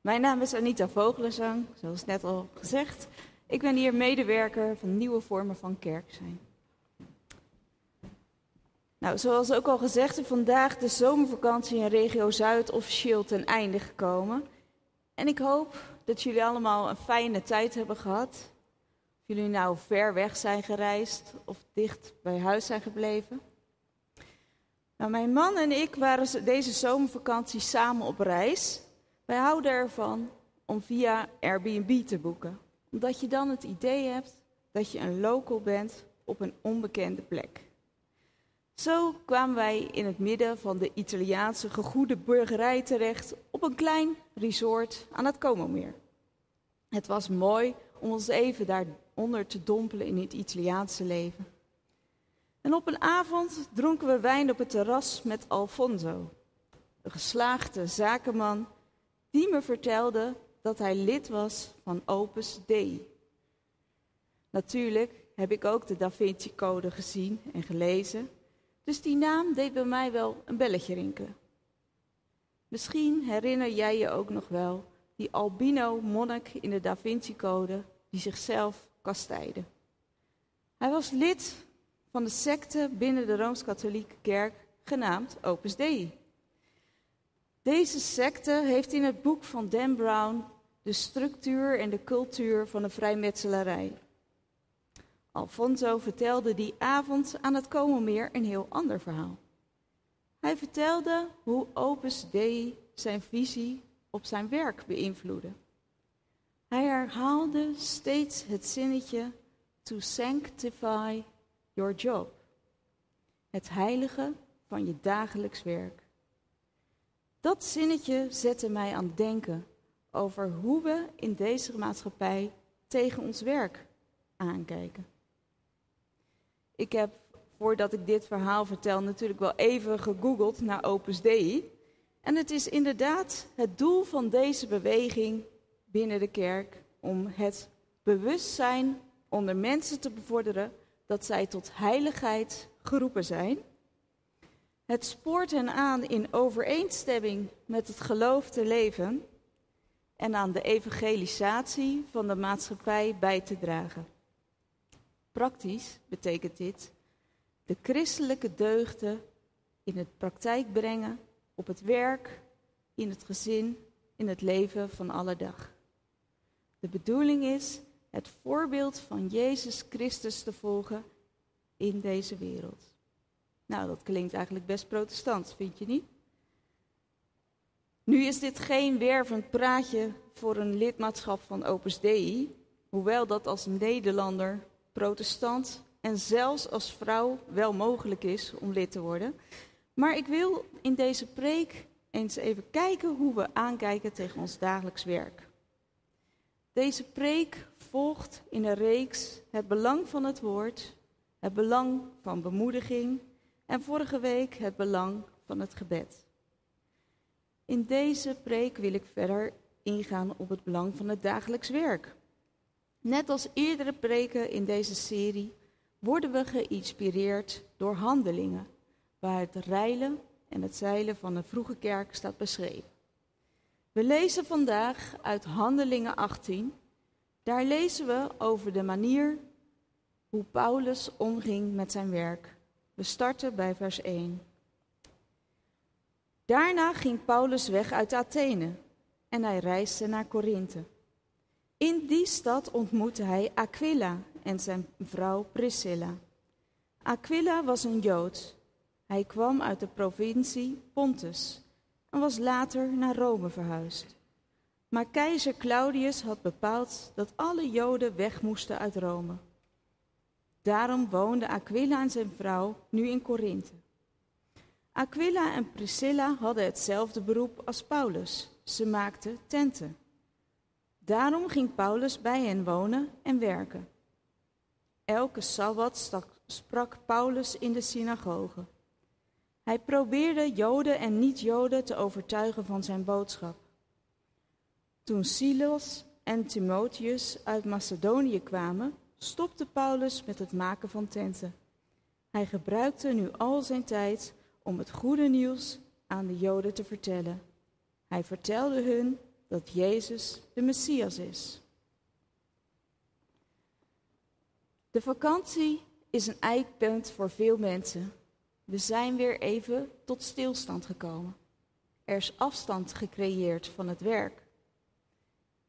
Mijn naam is Anita Vogelenzang, zoals net al gezegd. Ik ben hier medewerker van Nieuwe Vormen van Kerk zijn. Nou, zoals ook al gezegd, is vandaag de zomervakantie in regio Zuid officieel ten einde gekomen. En ik hoop dat jullie allemaal een fijne tijd hebben gehad. Of jullie nou ver weg zijn gereisd of dicht bij huis zijn gebleven. Nou, mijn man en ik waren deze zomervakantie samen op reis. Wij houden ervan om via Airbnb te boeken, omdat je dan het idee hebt dat je een local bent op een onbekende plek. Zo kwamen wij in het midden van de Italiaanse gegoede burgerij terecht op een klein resort aan het Como-meer. Het was mooi om ons even daaronder te dompelen in het Italiaanse leven. En op een avond dronken we wijn op het terras met Alfonso, een geslaagde zakenman die me vertelde dat hij lid was van Opus Dei. Natuurlijk heb ik ook de Da Vinci Code gezien en gelezen, dus die naam deed bij mij wel een belletje rinkelen. Misschien herinner jij je ook nog wel die albino monnik in de Da Vinci Code die zichzelf kastijdde. Hij was lid van de secte binnen de Rooms-Katholieke Kerk genaamd Opus Dei. Deze secte heeft in het boek van Dan Brown de structuur en de cultuur van de vrijmetselarij. Alfonso vertelde die avond aan het Komenmeer een heel ander verhaal. Hij vertelde hoe Opus Dei zijn visie op zijn werk beïnvloedde. Hij herhaalde steeds het zinnetje to sanctify your job. Het heilige van je dagelijks werk. Dat zinnetje zette mij aan het denken over hoe we in deze maatschappij tegen ons werk aankijken. Ik heb, voordat ik dit verhaal vertel, natuurlijk wel even gegoogeld naar Opus Dei. En het is inderdaad het doel van deze beweging binnen de kerk om het bewustzijn onder mensen te bevorderen dat zij tot heiligheid geroepen zijn. Het spoort hen aan in overeenstemming met het geloof te leven en aan de evangelisatie van de maatschappij bij te dragen. Praktisch betekent dit de christelijke deugden in het praktijk brengen, op het werk, in het gezin, in het leven van alle dag. De bedoeling is het voorbeeld van Jezus Christus te volgen in deze wereld. Nou, dat klinkt eigenlijk best protestant, vind je niet? Nu is dit geen wervend praatje voor een lidmaatschap van Opus Dei, hoewel dat als Nederlander, protestant en zelfs als vrouw wel mogelijk is om lid te worden. Maar ik wil in deze preek eens even kijken hoe we aankijken tegen ons dagelijks werk. Deze preek volgt in een reeks het belang van het woord, het belang van bemoediging en vorige week het belang van het gebed. In deze preek wil ik verder ingaan op het belang van het dagelijks werk. Net als eerdere preken in deze serie worden we geïnspireerd door handelingen, waar het reilen en het zeilen van de vroege kerk staat beschreven. We lezen vandaag uit Handelingen 18. Daar lezen we over de manier hoe Paulus omging met zijn werk. We starten bij vers 1. Daarna ging Paulus weg uit Athene en hij reisde naar Korinthe. In die stad ontmoette hij Aquila en zijn vrouw Priscilla. Aquila was een Jood. Hij kwam uit de provincie Pontus en was later naar Rome verhuisd. Maar keizer Claudius had bepaald dat alle Joden weg moesten uit Rome. Daarom woonden Aquila en zijn vrouw nu in Korinthe. Aquila en Priscilla hadden hetzelfde beroep als Paulus. Ze maakten tenten. Daarom ging Paulus bij hen wonen en werken. Elke sabbat sprak Paulus in de synagoge. Hij probeerde Joden en niet-Joden te overtuigen van zijn boodschap. Toen Silas en Timotheus uit Macedonië kwamen, stopte Paulus met het maken van tenten. Hij gebruikte nu al zijn tijd om het goede nieuws aan de Joden te vertellen. Hij vertelde hun dat Jezus de Messias is. De vakantie is een eikpunt voor veel mensen. We zijn weer even tot stilstand gekomen. Er is afstand gecreëerd van het werk.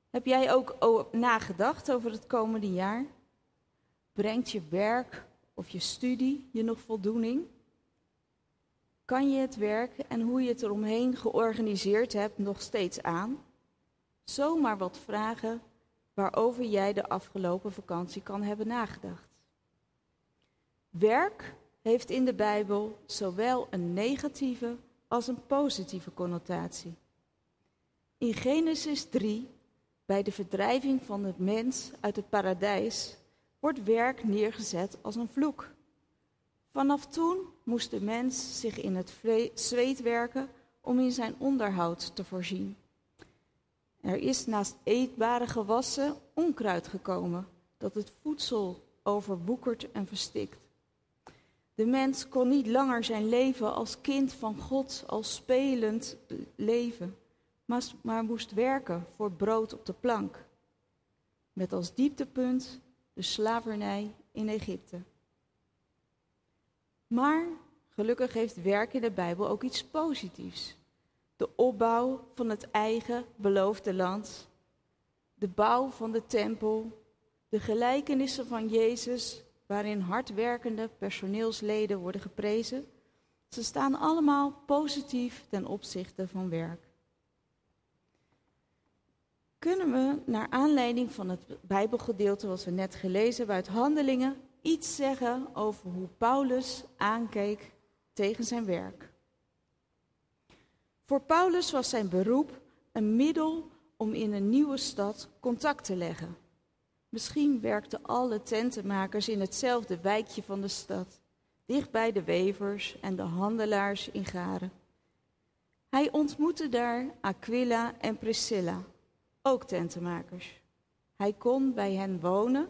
Heb jij ook nagedacht over het komende jaar? Brengt je werk of je studie je nog voldoening? Kan je het werk en hoe je het eromheen georganiseerd hebt nog steeds aan? Zomaar wat vragen waarover jij de afgelopen vakantie kan hebben nagedacht. Werk heeft in de Bijbel zowel een negatieve als een positieve connotatie. In Genesis 3, bij de verdrijving van het mens uit het paradijs, wordt werk neergezet als een vloek. Vanaf toen moest de mens zich in het zweet werken om in zijn onderhoud te voorzien. Er is naast eetbare gewassen onkruid gekomen, dat het voedsel overwoekert en verstikt. De mens kon niet langer zijn leven als kind van God, als spelend leven, maar, moest werken voor brood op de plank. Met als dieptepunt de slavernij in Egypte. Maar gelukkig heeft werk in de Bijbel ook iets positiefs. De opbouw van het eigen beloofde land, de bouw van de tempel, de gelijkenissen van Jezus, waarin hardwerkende personeelsleden worden geprezen. Ze staan allemaal positief ten opzichte van werk. Kunnen we naar aanleiding van het Bijbelgedeelte wat we net gelezen hebben uit Handelingen iets zeggen over hoe Paulus aankeek tegen zijn werk? Voor Paulus was zijn beroep een middel om in een nieuwe stad contact te leggen. Misschien werkten alle tentenmakers in hetzelfde wijkje van de stad, dicht bij de wevers en de handelaars in garen. Hij ontmoette daar Aquila en Priscilla, ook tentenmakers. Hij kon bij hen wonen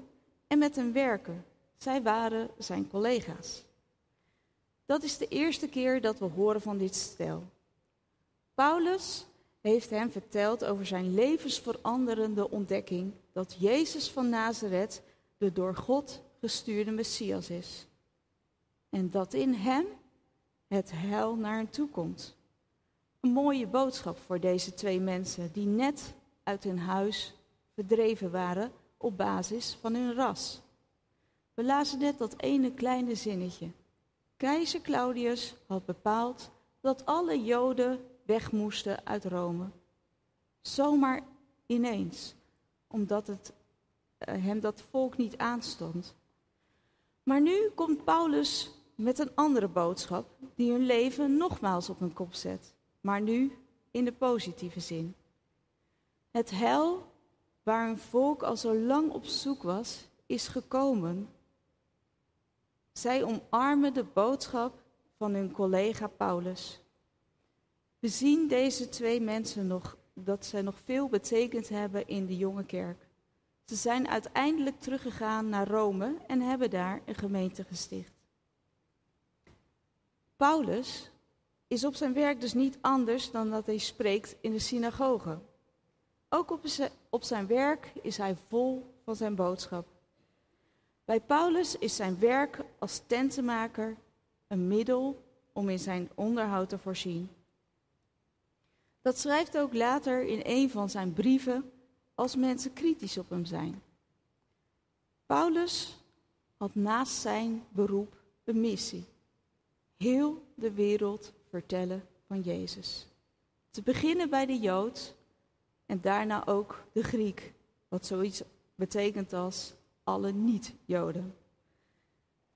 en met hen werken. Zij waren zijn collega's. Dat is de eerste keer dat we horen van dit stel. Paulus heeft hem verteld over zijn levensveranderende ontdekking dat Jezus van Nazareth de door God gestuurde Messias is. En dat in hem het heil naar hen toe komt. Een mooie boodschap voor deze twee mensen die net uit hun huis verdreven waren op basis van hun ras. We lazen net dat ene kleine zinnetje. Keizer Claudius had bepaald dat alle Joden weg moesten uit Rome. Zomaar ineens, omdat het uh, hem dat volk niet aanstond. Maar nu komt Paulus met een andere boodschap die hun leven nogmaals op hun kop zet, maar nu in de positieve zin. Het hel waar een volk al zo lang op zoek was, is gekomen. Zij omarmen de boodschap van hun collega Paulus. We zien deze twee mensen nog, dat zij nog veel betekend hebben in de jonge kerk. Ze zijn uiteindelijk teruggegaan naar Rome en hebben daar een gemeente gesticht. Paulus is op zijn werk dus niet anders dan dat hij spreekt in de synagoge. Ook op zijn, werk is hij vol van zijn boodschap. Bij Paulus is zijn werk als tentenmaker een middel om in zijn onderhoud te voorzien. Dat schrijft ook later in een van zijn brieven als mensen kritisch op hem zijn. Paulus had naast zijn beroep een missie. Heel de wereld vertellen van Jezus. Te beginnen bij de Jood en daarna ook de Griek, wat zoiets betekent als alle niet-Joden.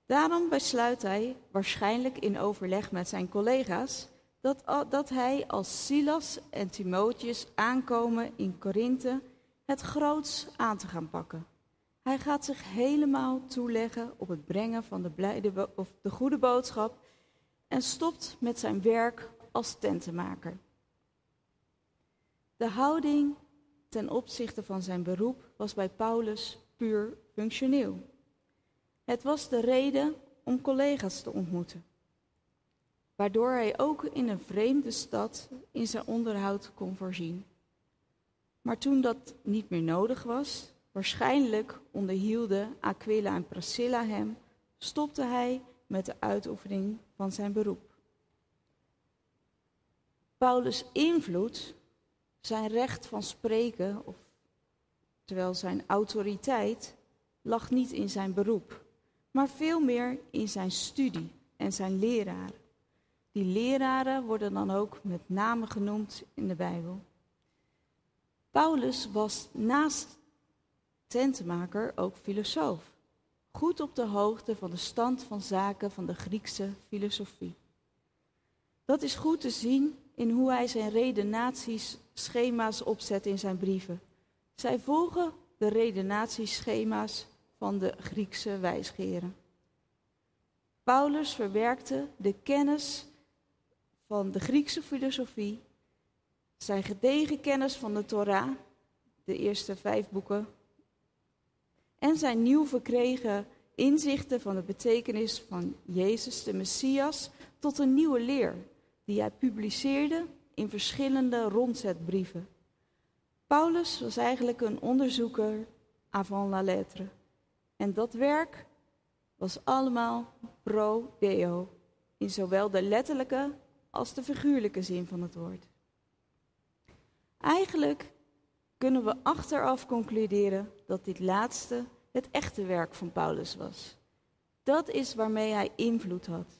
Daarom besluit hij, waarschijnlijk in overleg met zijn collega's, dat, dat hij als Silas en Timotheus aankomen in Korinthe het groots aan te gaan pakken. Hij gaat zich helemaal toeleggen op het brengen van de, blijde, of de goede boodschap en stopt met zijn werk als tentenmaker. De houding ten opzichte van zijn beroep was bij Paulus puur functioneel. Het was de reden om collega's te ontmoeten. waardoor hij ook in een vreemde stad in zijn onderhoud kon voorzien. Maar toen dat niet meer nodig was, waarschijnlijk onderhielden Aquila en Priscilla hem, stopte hij met de uitoefening van zijn beroep. Paulus' invloed, zijn recht van spreken, of, terwijl zijn autoriteit, lag niet in zijn beroep, maar veel meer in zijn studie en zijn leraren. Die leraren worden dan ook met name genoemd in de Bijbel. Paulus was naast tentenmaker ook filosoof, goed op de hoogte van de stand van zaken van de Griekse filosofie. Dat is goed te zien in hoe hij zijn redenaties, schema's opzet in zijn brieven. Zij volgen de redenatieschema's van de Griekse wijsgeren. Paulus verwerkte de kennis van de Griekse filosofie, zijn gedegen kennis van de Torah, de eerste vijf boeken, en zijn nieuw verkregen inzichten van de betekenis van Jezus de Messias tot een nieuwe leer, die hij publiceerde in verschillende rondzetbrieven. Paulus was eigenlijk een onderzoeker avant la lettre. En dat werk was allemaal pro deo, in zowel de letterlijke als de figuurlijke zin van het woord. Eigenlijk kunnen we achteraf concluderen dat dit laatste het echte werk van Paulus was. Dat is waarmee hij invloed had.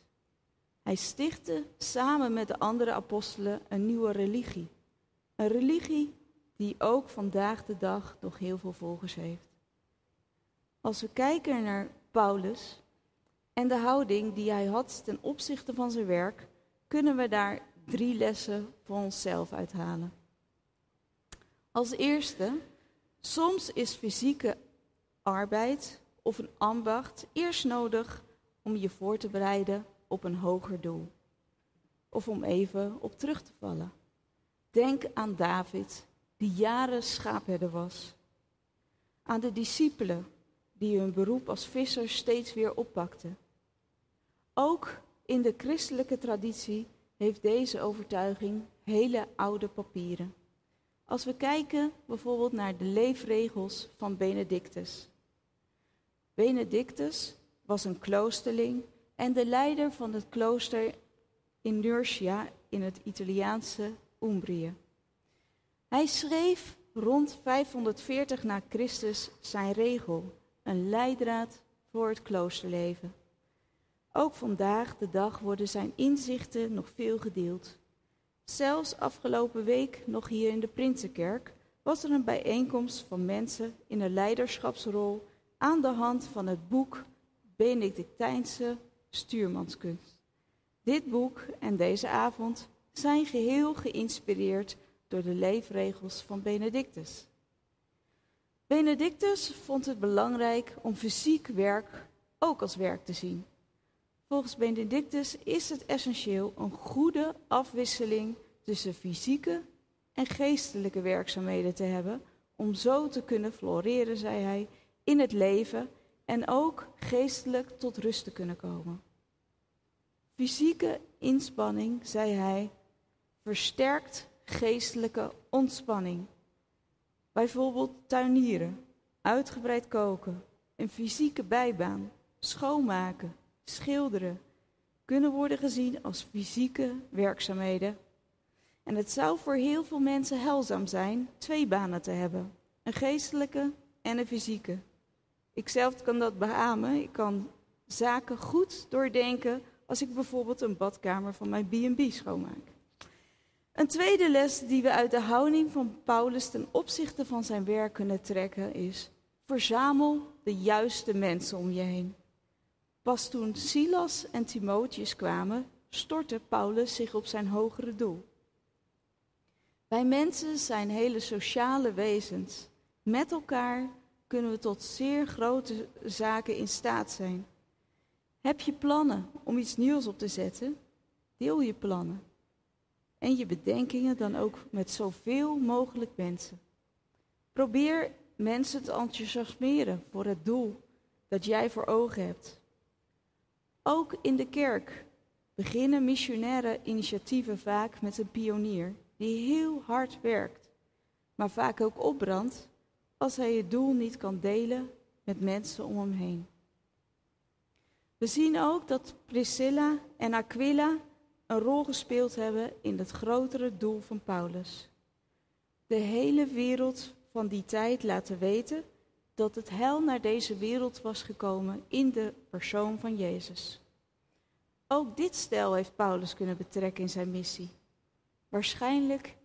Hij stichtte samen met de andere apostelen een nieuwe religie. Een religie die ook vandaag de dag nog heel veel volgers heeft. Als we kijken naar Paulus en de houding die hij had ten opzichte van zijn werk, kunnen we daar drie lessen voor onszelf uithalen. Als eerste, soms is fysieke arbeid of een ambacht eerst nodig om je voor te bereiden op een hoger doel. Of om even op terug te vallen. Denk aan David, die jaren schaapherder was. Aan de discipelen, die hun beroep als visser steeds weer oppakten. Ook in de christelijke traditie heeft deze overtuiging hele oude papieren. Als we kijken bijvoorbeeld naar de leefregels van Benedictus. Benedictus was een kloosterling en de leider van het klooster in Nursia in het Italiaanse Umbrië. Hij schreef rond 540 na Christus zijn regel, een leidraad voor het kloosterleven. Ook vandaag de dag worden zijn inzichten nog veel gedeeld. Zelfs afgelopen week, nog hier in de Prinsenkerk, was er een bijeenkomst van mensen in een leiderschapsrol aan de hand van het boek Benedictijnse Stuurmanskunst. Dit boek en deze avond zijn geheel geïnspireerd door de leefregels van Benedictus. Benedictus vond het belangrijk om fysiek werk ook als werk te zien. Volgens Benedictus is het essentieel een goede afwisseling tussen fysieke en geestelijke werkzaamheden te hebben, om zo te kunnen floreren, zei hij, in het leven en ook geestelijk tot rust te kunnen komen. Fysieke inspanning, zei hij, versterkt geestelijke ontspanning. Bijvoorbeeld tuinieren, uitgebreid koken, een fysieke bijbaan, schoonmaken, schilderen, kunnen worden gezien als fysieke werkzaamheden. En het zou voor heel veel mensen helzaam zijn twee banen te hebben: een geestelijke en een fysieke. Ikzelf kan dat beamen. Ik kan zaken goed doordenken als ik bijvoorbeeld een badkamer van mijn B&B schoonmaak. Een tweede les die we uit de houding van Paulus ten opzichte van zijn werk kunnen trekken is: verzamel de juiste mensen om je heen. Pas toen Silas en Timotheus kwamen, stortte Paulus zich op zijn hogere doel. Wij mensen zijn hele sociale wezens. Met elkaar kunnen we tot zeer grote zaken in staat zijn. Heb je plannen om iets nieuws op te zetten? Deel je plannen. En je bedenkingen dan ook met zoveel mogelijk mensen. Probeer mensen te enthousiasmeren voor het doel dat jij voor ogen hebt. Ook in de kerk beginnen missionaire initiatieven vaak met een pionier die heel hard werkt, maar vaak ook opbrandt als hij het doel niet kan delen met mensen om hem heen. We zien ook dat Priscilla en Aquila een rol gespeeld hebben in het grotere doel van Paulus. De hele wereld van die tijd laten weten dat het hel naar deze wereld was gekomen in de persoon van Jezus. Ook dit stel heeft Paulus kunnen betrekken in zijn missie. Waarschijnlijk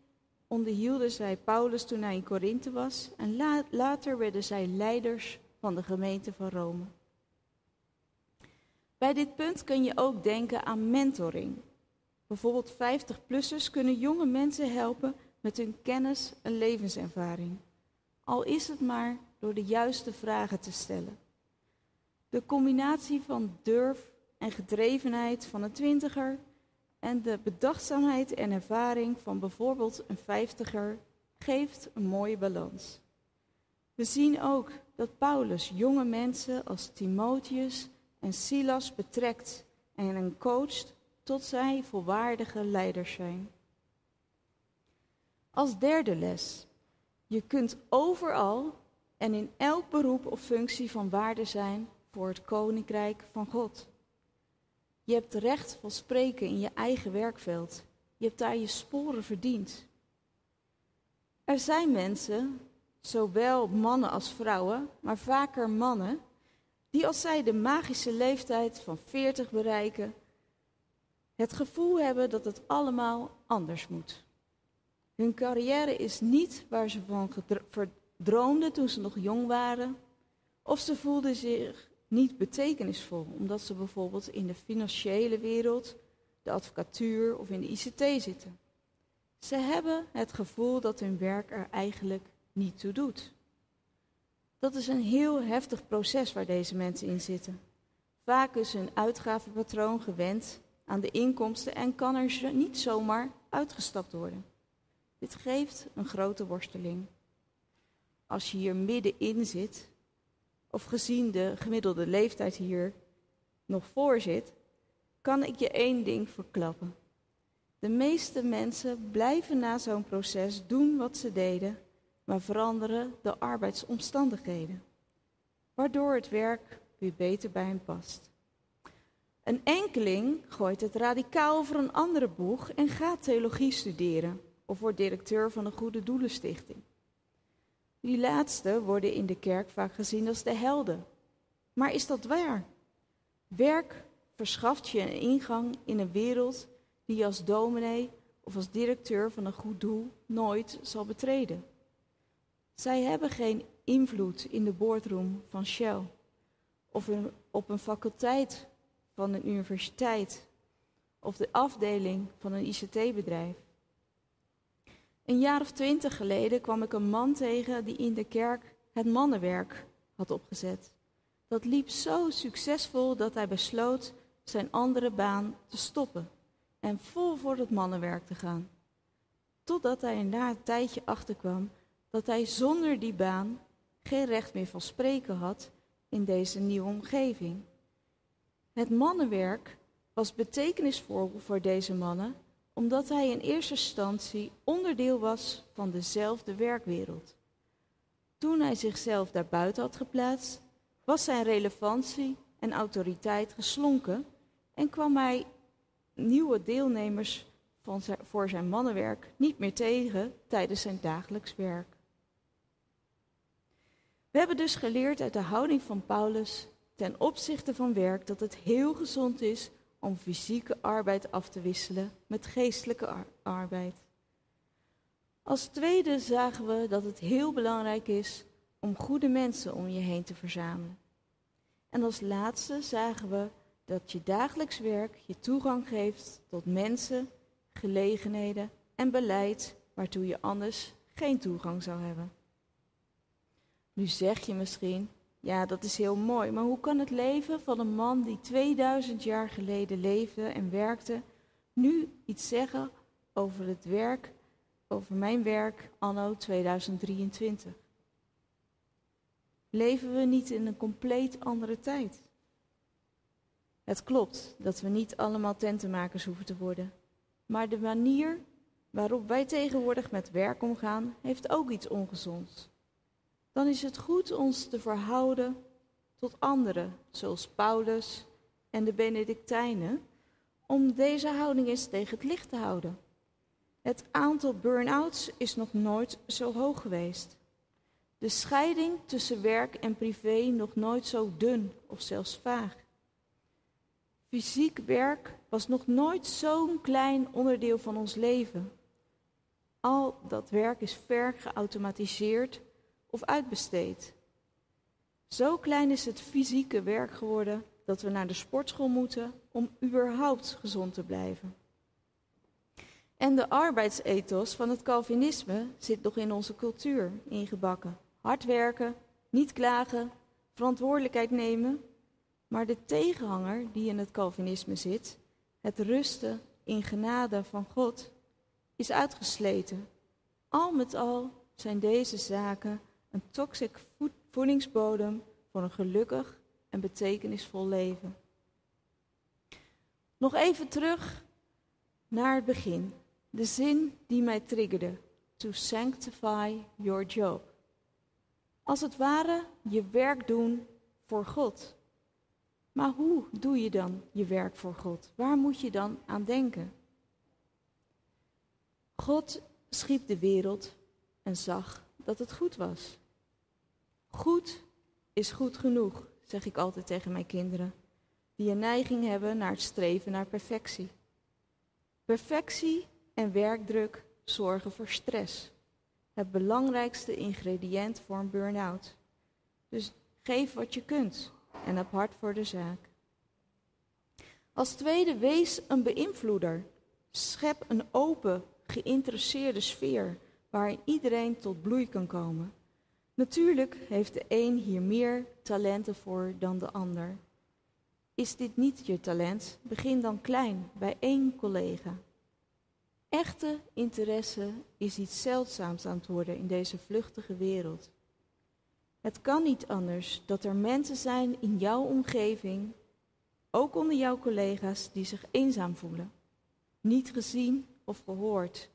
onderhielden zij Paulus toen hij in Korinthe was en later werden zij leiders van de gemeente van Rome. Bij dit punt kun je ook denken aan mentoring. Bijvoorbeeld 50-plussers kunnen jonge mensen helpen met hun kennis en levenservaring. Al is het maar door de juiste vragen te stellen. De combinatie van durf en gedrevenheid van een twintiger en de bedachtzaamheid en ervaring van bijvoorbeeld een vijftiger geeft een mooie balans. We zien ook dat Paulus jonge mensen als Timotheus en Silas betrekt en hen coacht tot zij volwaardige leiders zijn. Als derde les. Je kunt overal en in elk beroep of functie van waarde zijn voor het koninkrijk van God. Je hebt recht van spreken in je eigen werkveld. Je hebt daar je sporen verdiend. Er zijn mensen, zowel mannen als vrouwen, maar vaker mannen, die als zij de magische leeftijd van 40 bereiken, het gevoel hebben dat het allemaal anders moet. Hun carrière is niet waar ze van droomden toen ze nog jong waren, of ze voelden zich niet betekenisvol, omdat ze bijvoorbeeld in de financiële wereld, de advocatuur of in de ICT zitten. Ze hebben het gevoel dat hun werk er eigenlijk niet toe doet. Dat is een heel heftig proces waar deze mensen in zitten. Vaak is hun uitgavenpatroon gewend aan de inkomsten en kan er niet zomaar uitgestapt worden. Dit geeft een grote worsteling. Als je hier middenin zit, of gezien de gemiddelde leeftijd hier nog voor zit, kan ik je één ding verklappen. De meeste mensen blijven na zo'n proces doen wat ze deden, maar veranderen de arbeidsomstandigheden, waardoor het werk weer beter bij hen past. Een enkeling gooit het radicaal over een andere boeg en gaat theologie studeren of wordt directeur van een goede doelenstichting. Die laatste worden in de kerk vaak gezien als de helden. Maar is dat waar? Werk verschaft je een ingang in een wereld die je als dominee of als directeur van een goed doel nooit zal betreden. Zij hebben geen invloed in de boardroom van Shell of op een faculteit van een universiteit of de afdeling van een ICT-bedrijf. Een jaar of twintig geleden kwam ik een man tegen die in de kerk het mannenwerk had opgezet. Dat liep zo succesvol dat hij besloot zijn andere baan te stoppen en vol voor het mannenwerk te gaan. Totdat hij er na een tijdje achterkwam dat hij zonder die baan geen recht meer van spreken had in deze nieuwe omgeving. Het mannenwerk was betekenisvol voor deze mannen omdat hij in eerste instantie onderdeel was van dezelfde werkwereld. Toen hij zichzelf daarbuiten had geplaatst, was zijn relevantie en autoriteit geslonken en kwam hij nieuwe deelnemers van voor zijn mannenwerk niet meer tegen tijdens zijn dagelijks werk. We hebben dus geleerd uit de houding van Paulus ten opzichte van werk dat het heel gezond is om fysieke arbeid af te wisselen met geestelijke arbeid. Als tweede zagen we dat het heel belangrijk is om goede mensen om je heen te verzamelen. En als laatste zagen we dat je dagelijks werk je toegang geeft tot mensen, gelegenheden en beleid waartoe je anders geen toegang zou hebben. Nu zeg je misschien, ja, dat is heel mooi. Maar hoe kan het leven van een man die 2000 jaar geleden leefde en werkte, nu iets zeggen over het werk, over mijn werk anno 2023? Leven we niet in een compleet andere tijd? Het klopt dat we niet allemaal tentenmakers hoeven te worden. Maar de manier waarop wij tegenwoordig met werk omgaan, heeft ook iets ongezonds. Dan is het goed ons te verhouden tot anderen, zoals Paulus en de Benedictijnen, om deze houding eens tegen het licht te houden. Het aantal burn-outs is nog nooit zo hoog geweest. De scheiding tussen werk en privé nog nooit zo dun of zelfs vaag. Fysiek werk was nog nooit zo'n klein onderdeel van ons leven. Al dat werk is ver geautomatiseerd of uitbesteed. Zo klein is het fysieke werk geworden dat we naar de sportschool moeten om überhaupt gezond te blijven. En de arbeidsethos van het Calvinisme zit nog in onze cultuur ingebakken. Hard werken, niet klagen, verantwoordelijkheid nemen. Maar de tegenhanger die in het Calvinisme zit, het rusten in genade van God, is uitgesleten. Al met al zijn deze zaken een toxic voedingsbodem voor een gelukkig en betekenisvol leven. Nog even terug naar het begin. De zin die mij triggerde. To sanctify your job. Als het ware je werk doen voor God. Maar hoe doe je dan je werk voor God? Waar moet je dan aan denken? God schiep de wereld en zag dat het goed was. Goed is goed genoeg, zeg ik altijd tegen mijn kinderen, die een neiging hebben naar het streven naar perfectie. Perfectie en werkdruk zorgen voor stress, het belangrijkste ingrediënt voor een burn-out. Dus geef wat je kunt en heb hart voor de zaak. Als tweede, wees een beïnvloeder. Schep een open, geïnteresseerde sfeer waarin iedereen tot bloei kan komen. Natuurlijk heeft de een hier meer talenten voor dan de ander. Is dit niet je talent? Begin dan klein, bij één collega. Echte interesse is iets zeldzaams aan het worden in deze vluchtige wereld. Het kan niet anders dat er mensen zijn in jouw omgeving, ook onder jouw collega's, die zich eenzaam voelen. Niet gezien of gehoord,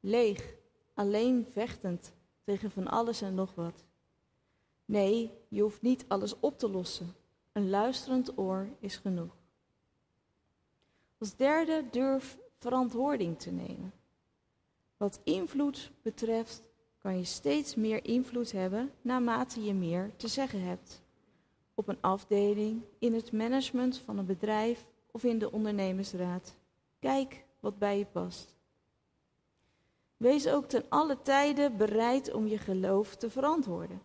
leeg, alleen vechtend tegen van alles en nog wat. Nee, je hoeft niet alles op te lossen. Een luisterend oor is genoeg. Als derde, durf verantwoording te nemen. Wat invloed betreft, kan je steeds meer invloed hebben naarmate je meer te zeggen hebt. Op een afdeling, in het management van een bedrijf of in de ondernemersraad. Kijk wat bij je past. Wees ook ten alle tijden bereid om je geloof te verantwoorden.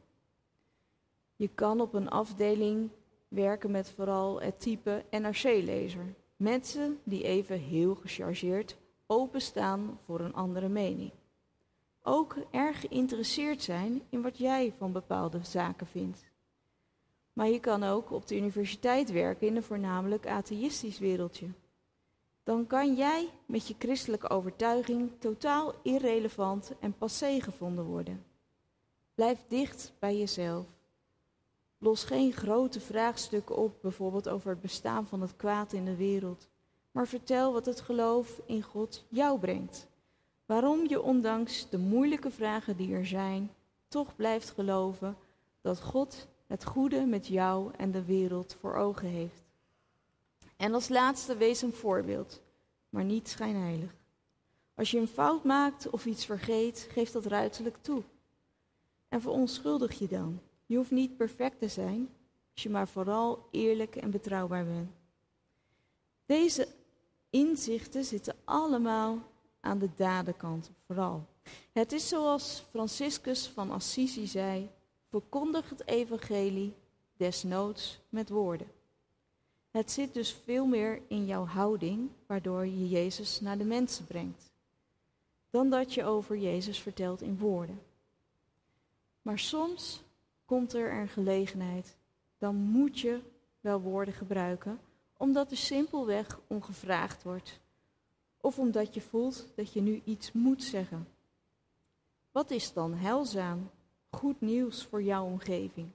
Je kan op een afdeling werken met vooral het type NRC-lezer. Mensen die even heel gechargeerd openstaan voor een andere mening. Ook erg geïnteresseerd zijn in wat jij van bepaalde zaken vindt. Maar je kan ook op de universiteit werken in een voornamelijk atheïstisch wereldje dan kan jij met je christelijke overtuiging totaal irrelevant en passé gevonden worden. Blijf dicht bij jezelf. Los geen grote vraagstukken op, bijvoorbeeld over het bestaan van het kwaad in de wereld, maar vertel wat het geloof in God jou brengt. Waarom je ondanks de moeilijke vragen die er zijn, toch blijft geloven dat God het goede met jou en de wereld voor ogen heeft. En als laatste wees een voorbeeld, maar niet schijnheilig. Als je een fout maakt of iets vergeet, geef dat ruiterlijk toe. En verontschuldig je dan. Je hoeft niet perfect te zijn, als je maar vooral eerlijk en betrouwbaar bent. Deze inzichten zitten allemaal aan de dadenkant, vooral. Het is zoals Franciscus van Assisi zei: verkondig het evangelie desnoods met woorden. Het zit dus veel meer in jouw houding, waardoor je Jezus naar de mensen brengt, dan dat je over Jezus vertelt in woorden. Maar soms komt er een gelegenheid, dan moet je wel woorden gebruiken, omdat er simpelweg om gevraagd wordt, of omdat je voelt dat je nu iets moet zeggen. Wat is dan heilzaam, goed nieuws voor jouw omgeving?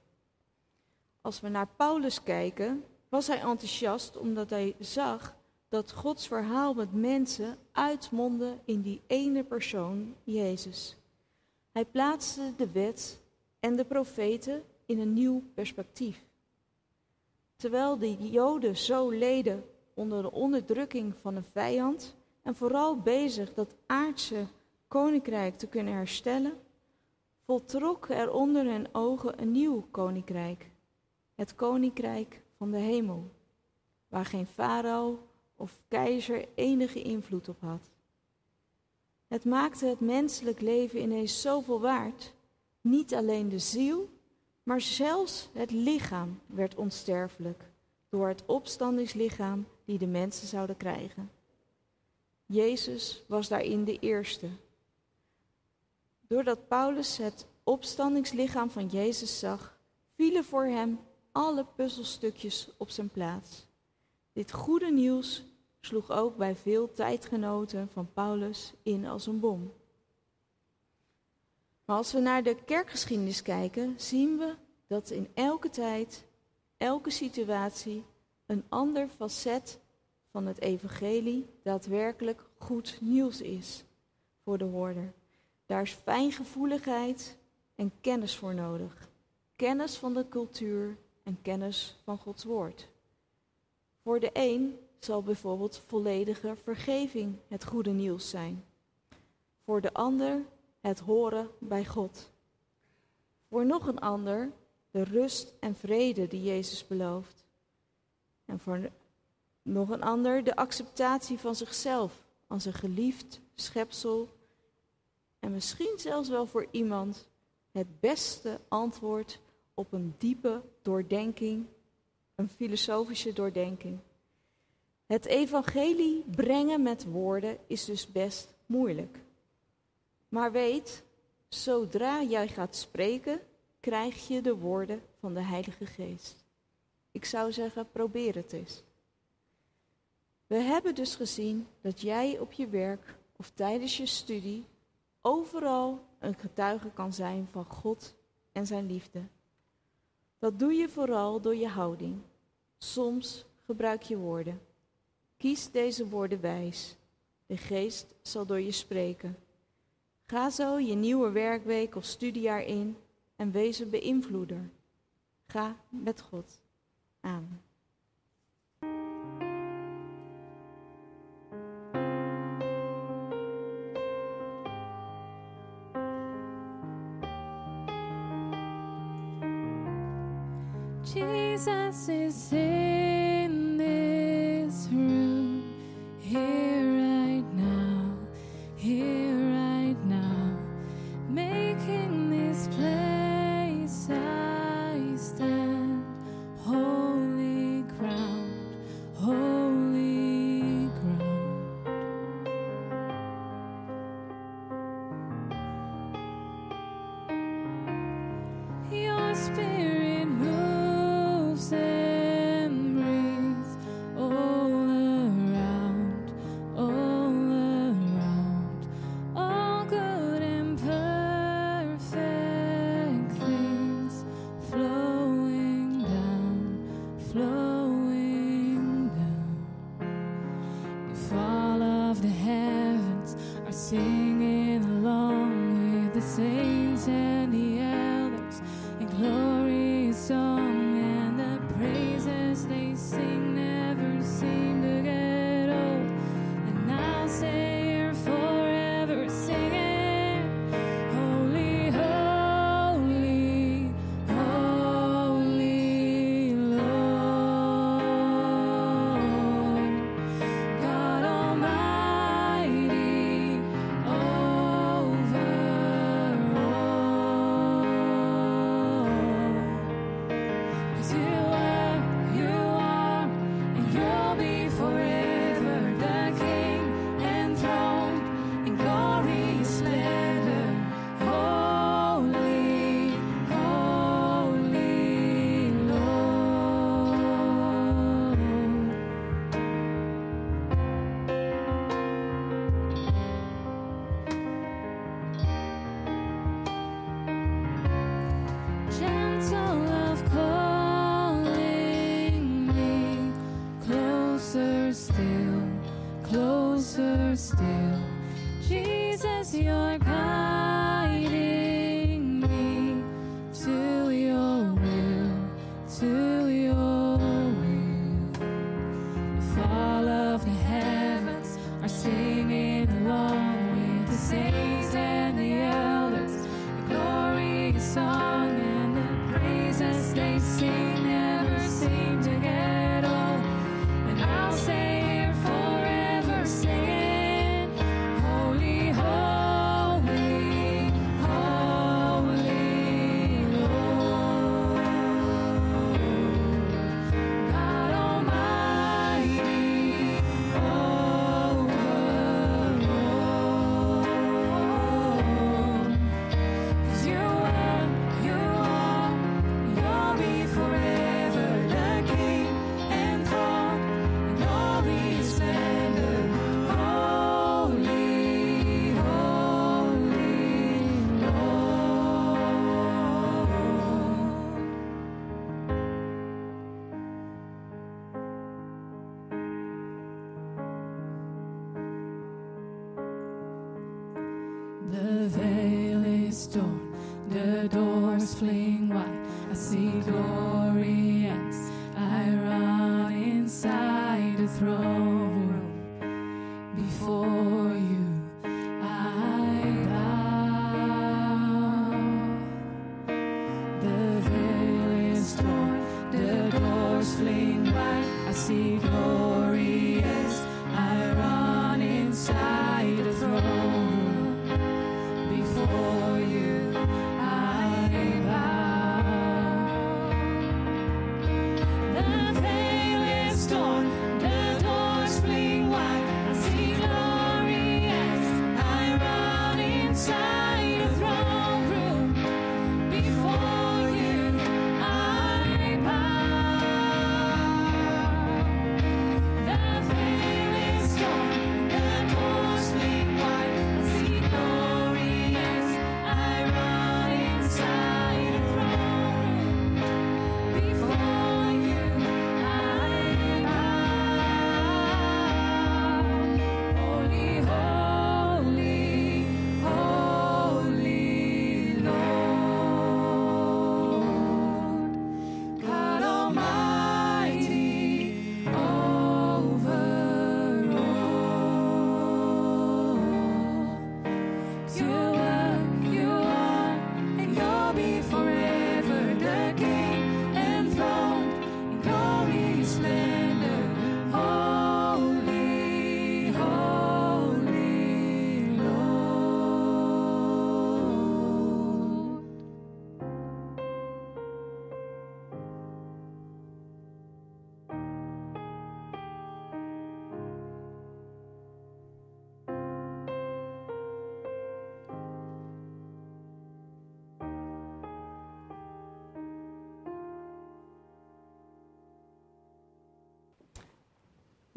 Als we naar Paulus kijken, was hij enthousiast omdat hij zag dat Gods verhaal met mensen uitmondde in die ene persoon, Jezus. Hij plaatste de wet en de profeten in een nieuw perspectief. Terwijl de Joden zo leden onder de onderdrukking van een vijand en vooral bezig dat aardse koninkrijk te kunnen herstellen, voltrok er onder hun ogen een nieuw koninkrijk, het koninkrijk van de hemel, waar geen farao of keizer enige invloed op had. Het maakte het menselijk leven ineens zoveel waard. Niet alleen de ziel, maar zelfs het lichaam werd onsterfelijk door het opstandingslichaam die de mensen zouden krijgen. Jezus was daarin de eerste. Doordat Paulus het opstandingslichaam van Jezus zag, vielen voor hem alle puzzelstukjes op zijn plaats. Dit goede nieuws sloeg ook bij veel tijdgenoten van Paulus in als een bom. Maar als we naar de kerkgeschiedenis kijken, zien we dat in elke tijd, elke situatie, een ander facet van het evangelie daadwerkelijk goed nieuws is voor de hoorder. Daar is fijngevoeligheid en kennis voor nodig. Kennis van de cultuur en kennis van Gods woord. Voor de een zal bijvoorbeeld volledige vergeving het goede nieuws zijn. Voor de ander het horen bij God. Voor nog een ander de rust en vrede die Jezus belooft. En voor nog een ander de acceptatie van zichzelf als een geliefd schepsel. En misschien zelfs wel voor iemand het beste antwoord op een diepe doordenking, een filosofische doordenking. Het evangelie brengen met woorden is dus best moeilijk. Maar weet, zodra jij gaat spreken, krijg je de woorden van de Heilige Geest. Ik zou zeggen, probeer het eens. We hebben dus gezien dat jij op je werk of tijdens je studie overal een getuige kan zijn van God en zijn liefde. Dat doe je vooral door je houding. Soms gebruik je woorden. Kies deze woorden wijs. De geest zal door je spreken. Ga zo je nieuwe werkweek of studiejaar in en wees een beïnvloeder. Ga met God. Amen. Jesus is in doors fling wide. I see glory I run inside the throne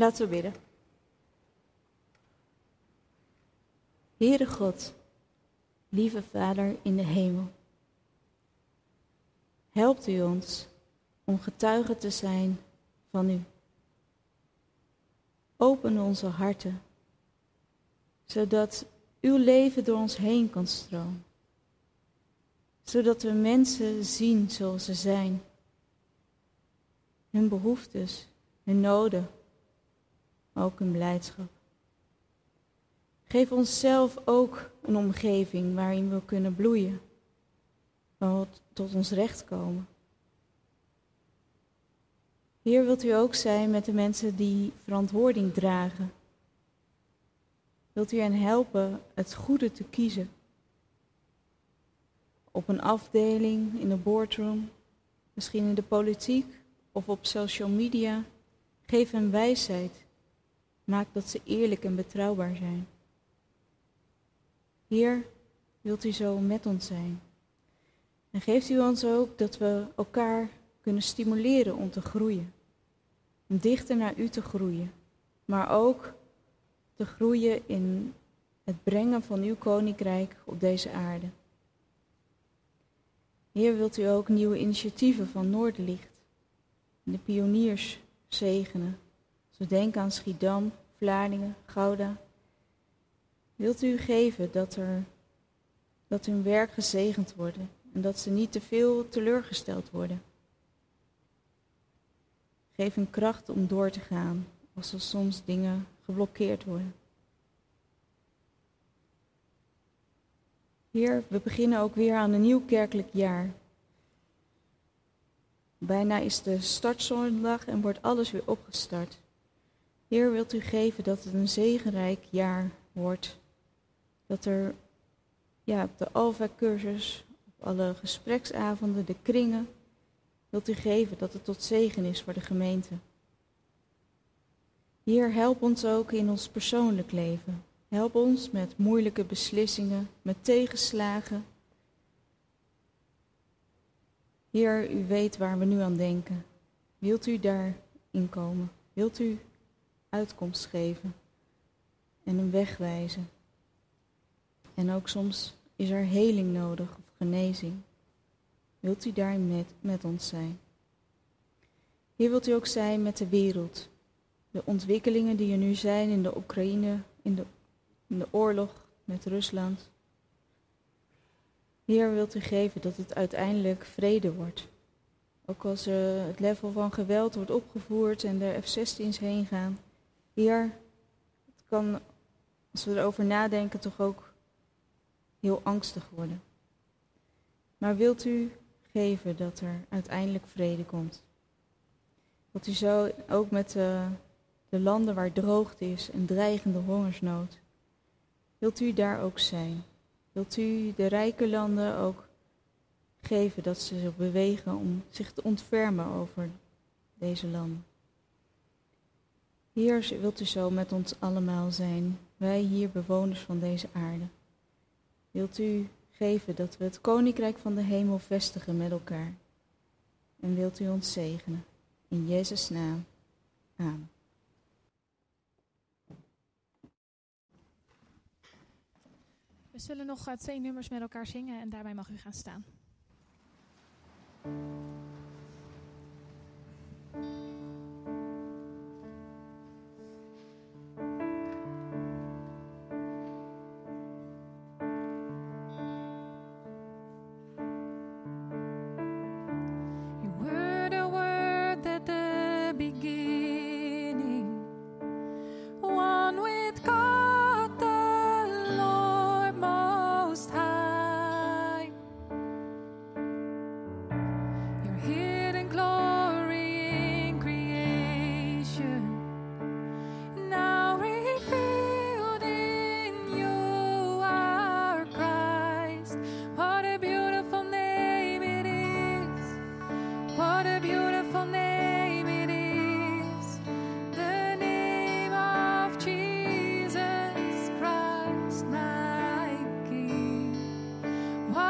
Laten we bidden. Heere God, lieve Vader in de hemel, helpt u ons om getuige te zijn van u. Open onze harten, zodat uw leven door ons heen kan stromen. Zodat we mensen zien zoals ze zijn. Hun behoeftes, hun noden, ook hun blijdschap. Geef onszelf ook een omgeving waarin we kunnen bloeien, waar we tot ons recht komen. Heer, wilt u ook zijn met de mensen die verantwoording dragen? Wilt u hen helpen het goede te kiezen? Op een afdeling, in de boardroom, misschien in de politiek of op social media. Geef hen wijsheid. Maak dat ze eerlijk en betrouwbaar zijn. Heer, wilt u zo met ons zijn? En geeft u ons ook dat we elkaar kunnen stimuleren om te groeien. Om dichter naar u te groeien. Maar ook te groeien in het brengen van uw koninkrijk op deze aarde. Heer, wilt u ook nieuwe initiatieven van Noorderlicht en de pioniers zegenen. Zo denken aan Schiedam, Vlaardingen, Gouda. Wilt u geven dat, er, dat hun werk gezegend wordt en dat ze niet te veel teleurgesteld worden? Geef hun kracht om door te gaan als er soms dingen geblokkeerd worden. Heer, we beginnen ook weer aan een nieuw kerkelijk jaar. Bijna is de startzondag en wordt alles weer opgestart. Heer, wilt u geven dat het een zegenrijk jaar wordt. Dat er ja, op de Alpha-cursus, op alle gespreksavonden, de kringen, wilt u geven dat het tot zegen is voor de gemeente. Heer, help ons ook in ons persoonlijk leven. Help ons met moeilijke beslissingen, met tegenslagen. Heer, u weet waar we nu aan denken. Wilt u daarin komen? Wilt u uitkomst geven en een weg wijzen? En ook soms is er heling nodig of genezing. Wilt u daarin met, met ons zijn? Hier wilt u ook zijn met de wereld. De ontwikkelingen die er nu zijn in de Oekraïne, in de, in de oorlog met Rusland. Heer, wilt u geven dat het uiteindelijk vrede wordt. Ook als uh, het level van geweld wordt opgevoerd en de F-16's heen gaan. Heer, het kan, als we erover nadenken, toch ook heel angstig worden. Maar wilt u geven dat er uiteindelijk vrede komt? Dat u zo ook met de, de landen waar droogte is en dreigende hongersnood, wilt u daar ook zijn? Wilt u de rijke landen ook geven dat ze zich bewegen om zich te ontfermen over deze landen? Heer, wilt u zo met ons allemaal zijn, wij hier bewoners van deze aarde? Wilt u geven dat we het koninkrijk van de hemel vestigen met elkaar? En wilt u ons zegenen? In Jezus' naam. Amen. We zullen nog eh, twee nummers met elkaar zingen en daarbij mag u gaan staan.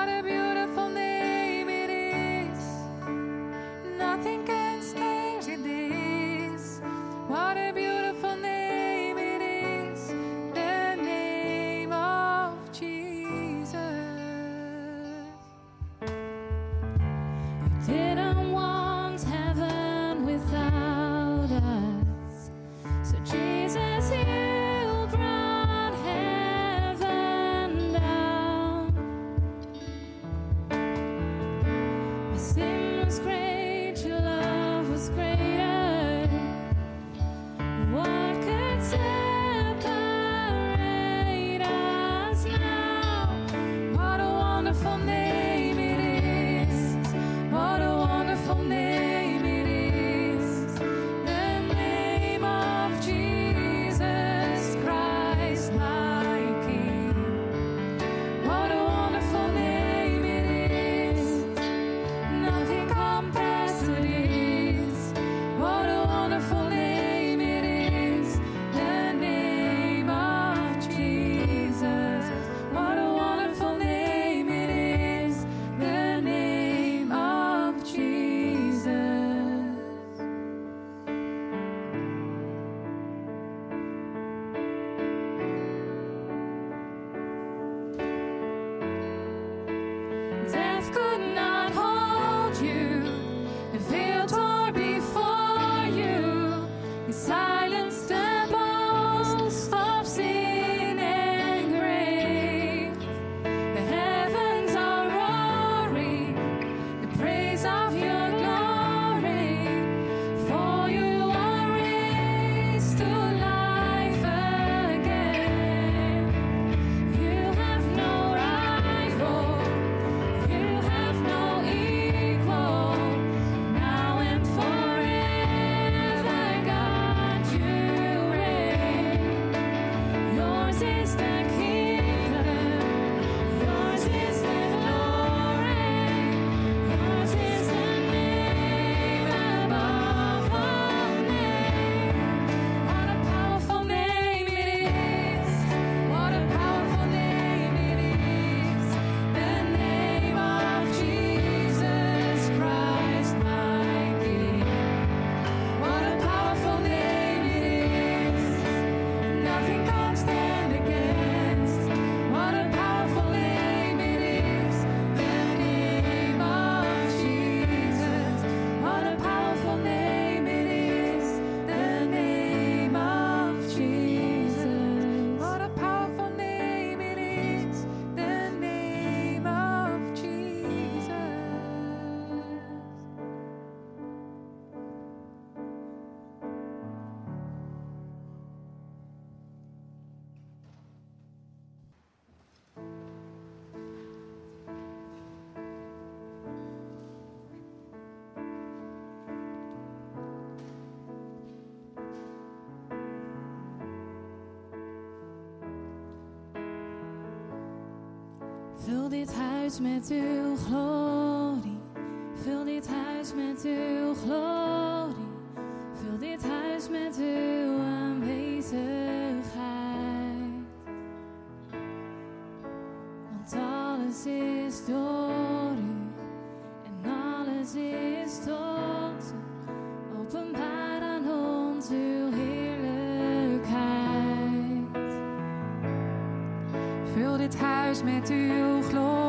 gotta be Vul dit huis met uw glorie. Vul dit huis met uw glorie. Vul dit huis met uw aanwezigheid. Want alles is door u en alles is door met uw glorie.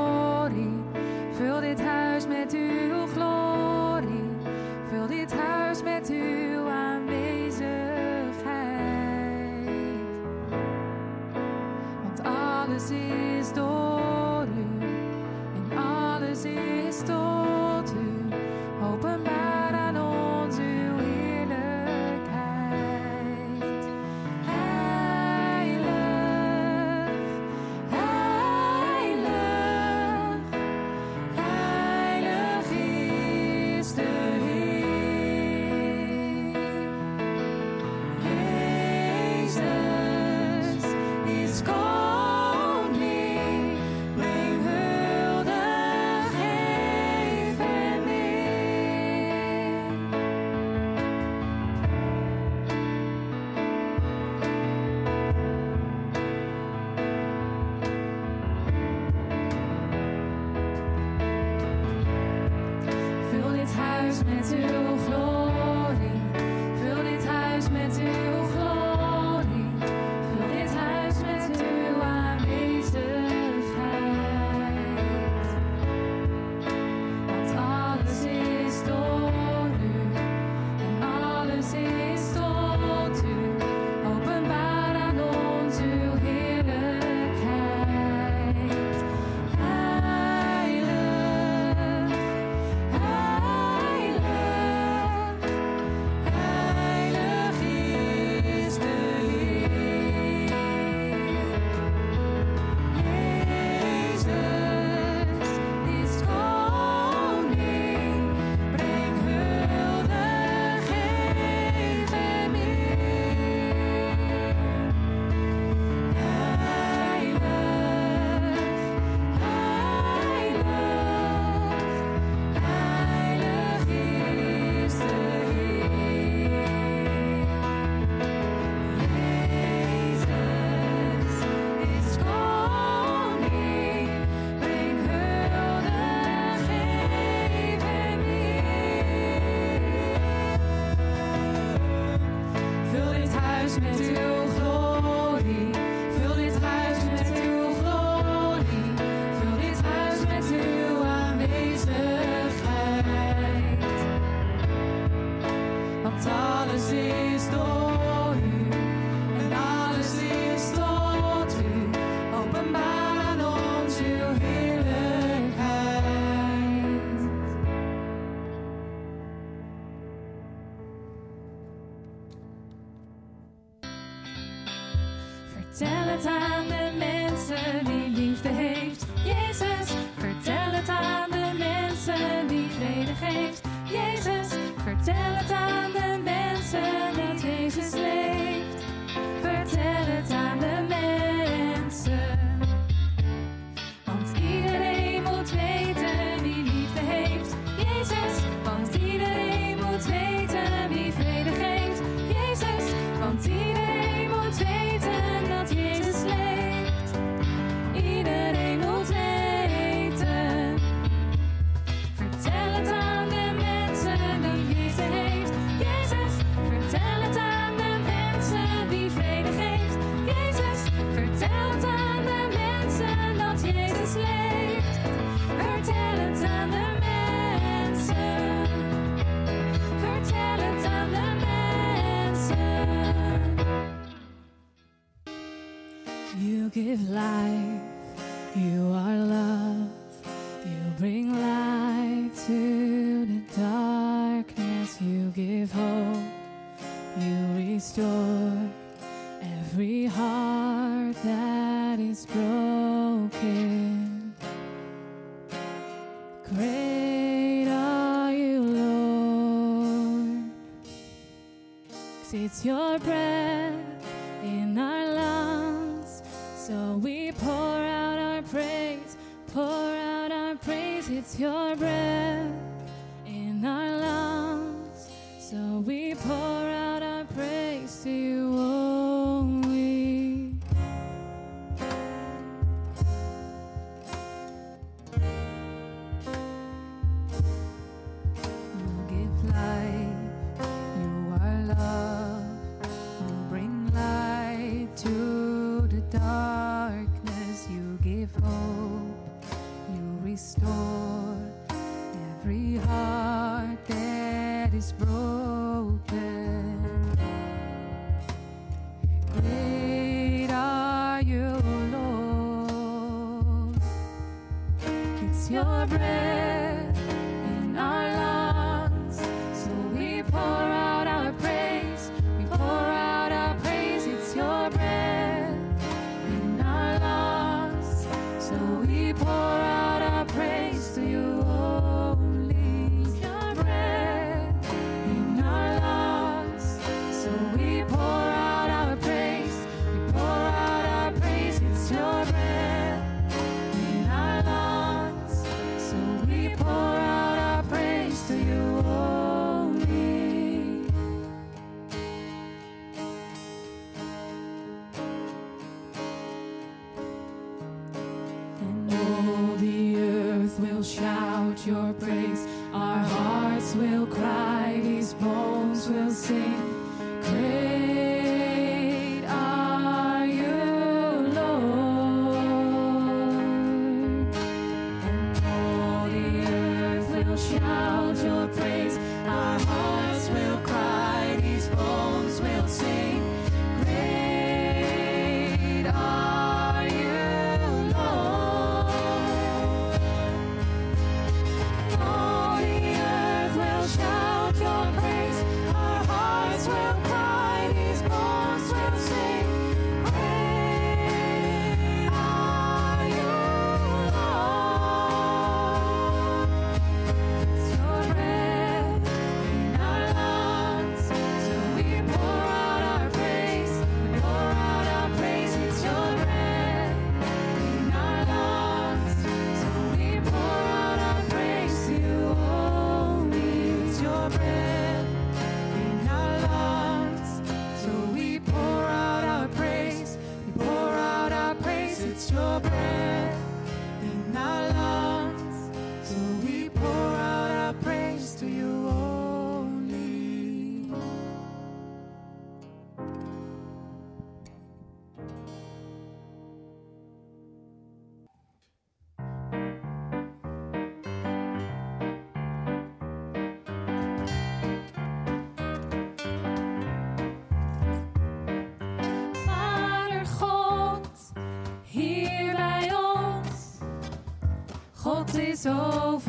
give life, you are love, you bring light to the darkness, you give hope, you restore every heart that is broken. Great are you, Lord, it's your breath. God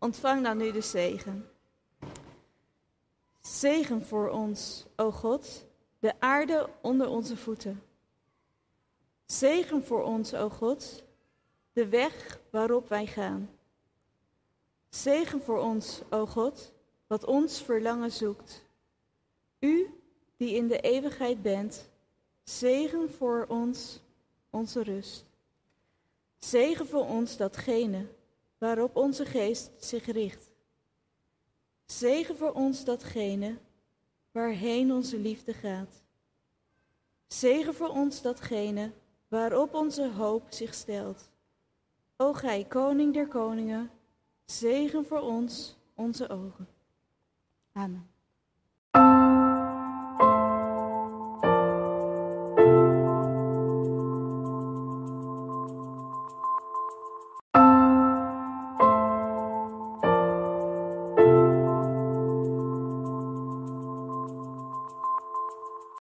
Ontvang dan nu de zegen. Zegen voor ons, o God, de aarde onder onze voeten. Zegen voor ons, o God, de weg waarop wij gaan. Zegen voor ons, o God, wat ons verlangen zoekt. U die in de eeuwigheid bent, zegen voor ons onze rust. Zegen voor ons datgene waarop onze geest zich richt. Zegen voor ons datgene waarheen onze liefde gaat. Zegen voor ons datgene waarop onze hoop zich stelt. O gij, koning der koningen, zegen voor ons onze ogen. Amen.